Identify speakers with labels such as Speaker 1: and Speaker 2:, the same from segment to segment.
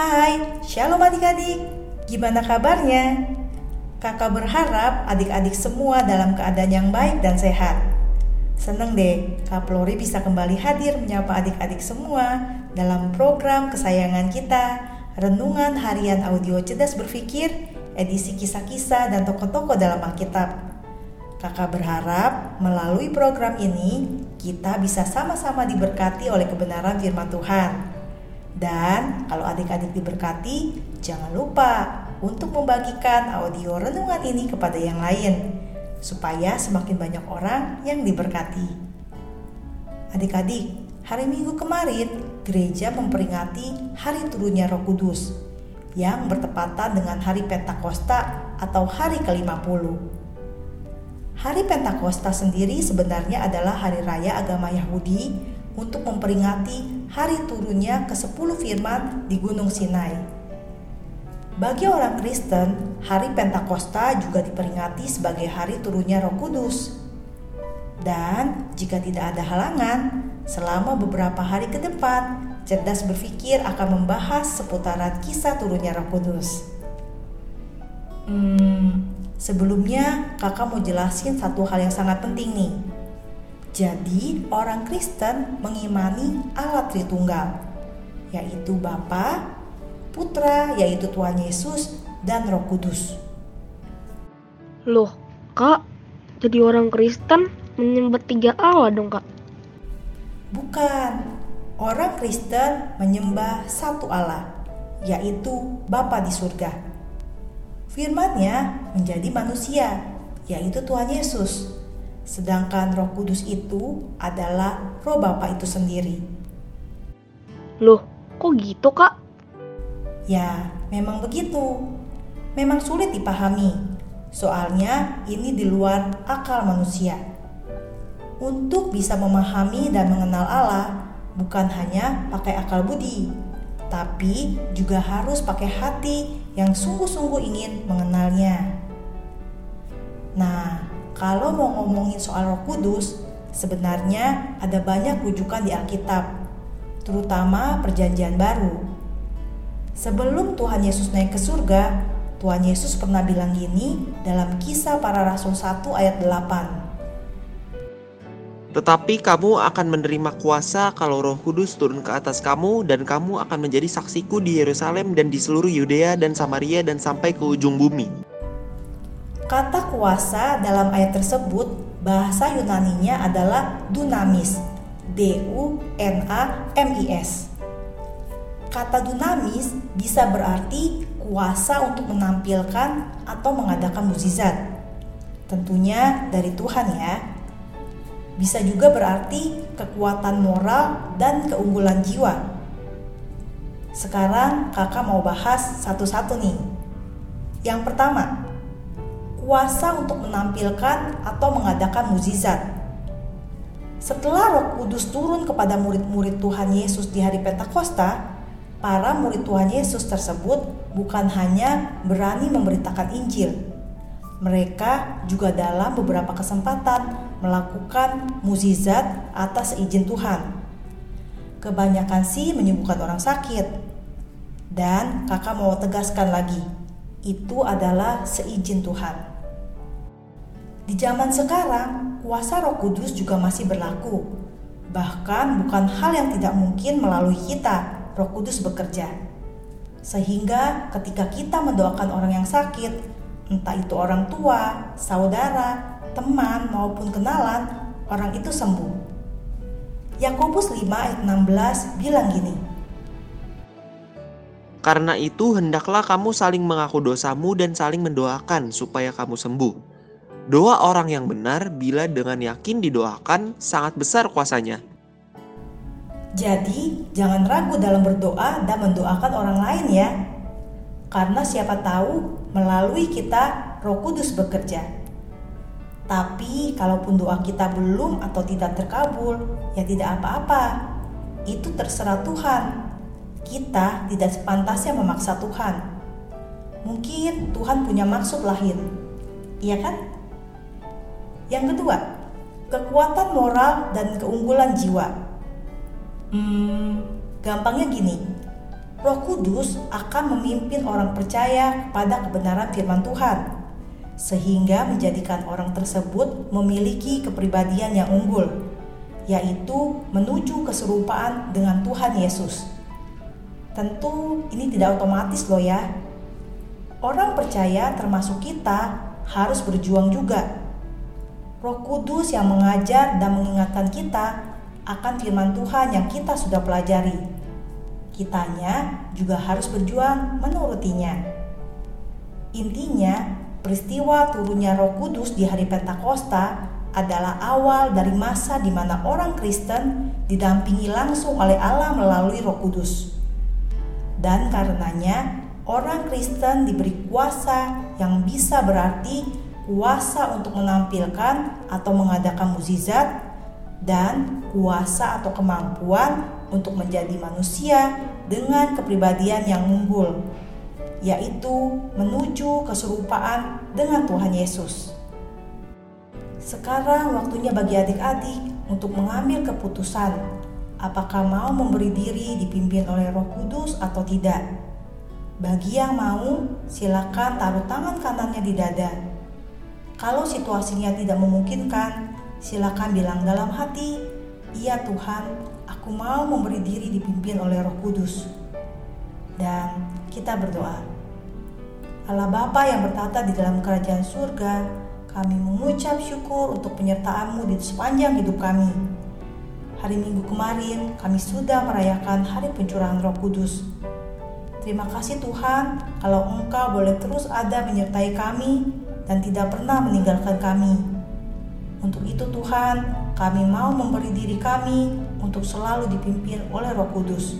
Speaker 1: Hai, shalom adik-adik. Gimana kabarnya? Kakak berharap adik-adik semua dalam keadaan yang baik dan sehat. Seneng deh, Kak Flori bisa kembali hadir menyapa adik-adik semua dalam program kesayangan kita, Renungan Harian Audio Cerdas Berpikir, edisi kisah-kisah dan tokoh-tokoh dalam Alkitab. Kakak berharap melalui program ini kita bisa sama-sama diberkati oleh kebenaran firman Tuhan. Dan kalau adik-adik diberkati, jangan lupa untuk membagikan audio renungan ini kepada yang lain supaya semakin banyak orang yang diberkati. Adik-adik, hari Minggu kemarin gereja memperingati hari turunnya Roh Kudus yang bertepatan dengan hari Pentakosta atau hari ke-50. Hari Pentakosta sendiri sebenarnya adalah hari raya agama Yahudi untuk memperingati hari turunnya ke-10 firman di Gunung Sinai. Bagi orang Kristen, hari Pentakosta juga diperingati sebagai hari turunnya Roh Kudus. Dan jika tidak ada halangan, selama beberapa hari ke depan, cerdas berpikir akan membahas seputaran kisah turunnya Roh Kudus. Hmm, Sebelumnya, kakak mau jelasin satu hal yang sangat penting nih. Jadi, orang Kristen mengimani Allah Tritunggal, yaitu Bapa, Putra, yaitu Tuhan Yesus, dan Roh Kudus.
Speaker 2: Loh, Kak, jadi orang Kristen menyembah tiga Allah dong, Kak?
Speaker 1: Bukan. Orang Kristen menyembah satu Allah, yaitu Bapa di surga. Firman-Nya menjadi manusia, yaitu Tuhan Yesus. Sedangkan Roh Kudus itu adalah Roh Bapa itu sendiri.
Speaker 2: Loh, kok gitu, Kak?
Speaker 1: Ya, memang begitu. Memang sulit dipahami. Soalnya ini di luar akal manusia. Untuk bisa memahami dan mengenal Allah, bukan hanya pakai akal budi, tapi juga harus pakai hati yang sungguh-sungguh ingin mengenalnya. Nah, kalau mau ngomongin soal Roh Kudus, sebenarnya ada banyak rujukan di Alkitab, terutama Perjanjian Baru. Sebelum Tuhan Yesus naik ke surga, Tuhan Yesus pernah bilang gini dalam kisah para rasul 1 ayat 8.
Speaker 3: Tetapi kamu akan menerima kuasa kalau Roh Kudus turun ke atas kamu dan kamu akan menjadi saksiku di Yerusalem dan di seluruh Yudea dan Samaria dan sampai ke ujung bumi.
Speaker 1: Kata kuasa dalam ayat tersebut bahasa Yunaninya adalah dunamis. D U N A M I S. Kata dunamis bisa berarti kuasa untuk menampilkan atau mengadakan mukjizat. Tentunya dari Tuhan ya bisa juga berarti kekuatan moral dan keunggulan jiwa. Sekarang kakak mau bahas satu-satu nih. Yang pertama, kuasa untuk menampilkan atau mengadakan mukjizat. Setelah Roh Kudus turun kepada murid-murid Tuhan Yesus di hari Pentakosta, para murid Tuhan Yesus tersebut bukan hanya berani memberitakan Injil, mereka juga dalam beberapa kesempatan melakukan mukjizat atas izin Tuhan. Kebanyakan sih menyembuhkan orang sakit. Dan kakak mau tegaskan lagi, itu adalah seizin Tuhan. Di zaman sekarang, kuasa Roh Kudus juga masih berlaku. Bahkan bukan hal yang tidak mungkin melalui kita, Roh Kudus bekerja. Sehingga ketika kita mendoakan orang yang sakit, entah itu orang tua, saudara, teman maupun kenalan, orang itu sembuh. Yakobus 5 ayat 16 bilang gini.
Speaker 3: Karena itu hendaklah kamu saling mengaku dosamu dan saling mendoakan supaya kamu sembuh. Doa orang yang benar bila dengan yakin didoakan sangat besar kuasanya.
Speaker 1: Jadi, jangan ragu dalam berdoa dan mendoakan orang lain ya. Karena siapa tahu melalui kita Roh Kudus bekerja. Tapi kalaupun doa kita belum atau tidak terkabul, ya tidak apa-apa. Itu terserah Tuhan. Kita tidak sepantasnya memaksa Tuhan. Mungkin Tuhan punya maksud lain. Iya kan? Yang kedua, kekuatan moral dan keunggulan jiwa. Hmm, gampangnya gini Roh Kudus akan memimpin orang percaya kepada kebenaran firman Tuhan, sehingga menjadikan orang tersebut memiliki kepribadian yang unggul, yaitu menuju keserupaan dengan Tuhan Yesus. Tentu, ini tidak otomatis, loh ya. Orang percaya, termasuk kita, harus berjuang juga. Roh Kudus yang mengajar dan mengingatkan kita akan firman Tuhan yang kita sudah pelajari kitanya juga harus berjuang menurutinya. Intinya, peristiwa turunnya Roh Kudus di hari Pentakosta adalah awal dari masa di mana orang Kristen didampingi langsung oleh Allah melalui Roh Kudus. Dan karenanya, orang Kristen diberi kuasa yang bisa berarti kuasa untuk menampilkan atau mengadakan mukjizat dan kuasa atau kemampuan untuk menjadi manusia dengan kepribadian yang unggul, yaitu menuju keserupaan dengan Tuhan Yesus. Sekarang waktunya bagi adik-adik untuk mengambil keputusan apakah mau memberi diri dipimpin oleh Roh Kudus atau tidak. Bagi yang mau, silakan taruh tangan kanannya di dada. Kalau situasinya tidak memungkinkan, silakan bilang dalam hati, "Iya Tuhan, Aku mau memberi diri dipimpin oleh Roh Kudus. Dan kita berdoa. Allah Bapa yang bertata di dalam kerajaan surga, kami mengucap syukur untuk penyertaan-Mu di sepanjang hidup kami. Hari Minggu kemarin, kami sudah merayakan Hari Pencurahan Roh Kudus. Terima kasih Tuhan, kalau Engkau boleh terus ada menyertai kami dan tidak pernah meninggalkan kami. Untuk itu Tuhan, kami mau memberi diri kami untuk selalu dipimpin oleh Roh Kudus.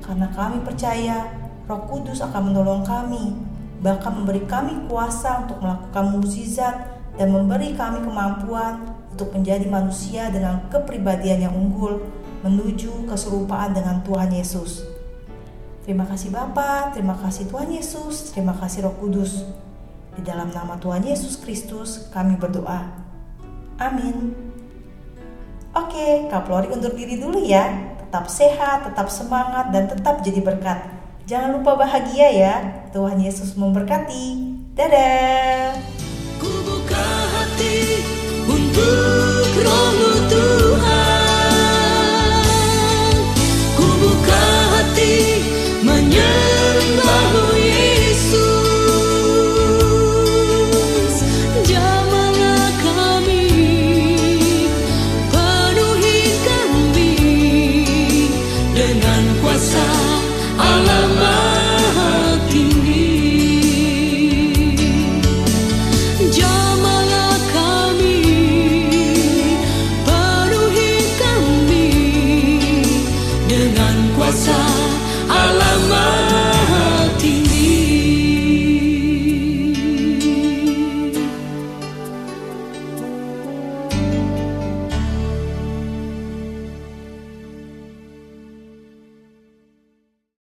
Speaker 1: Karena kami percaya Roh Kudus akan menolong kami, bahkan memberi kami kuasa untuk melakukan mukjizat dan memberi kami kemampuan untuk menjadi manusia dengan kepribadian yang unggul menuju keserupaan dengan Tuhan Yesus. Terima kasih Bapa, terima kasih Tuhan Yesus, terima kasih Roh Kudus. Di dalam nama Tuhan Yesus Kristus kami berdoa. Amin. Oke, Kaplori undur diri dulu ya. Tetap sehat, tetap semangat, dan tetap jadi berkat. Jangan lupa bahagia ya. Tuhan Yesus memberkati. Dadah.
Speaker 4: Ku buka hati untuk dengan kuasa Allah Maha Tinggi. Jamalah kami, penuhi kami dengan kuasa Allah Maha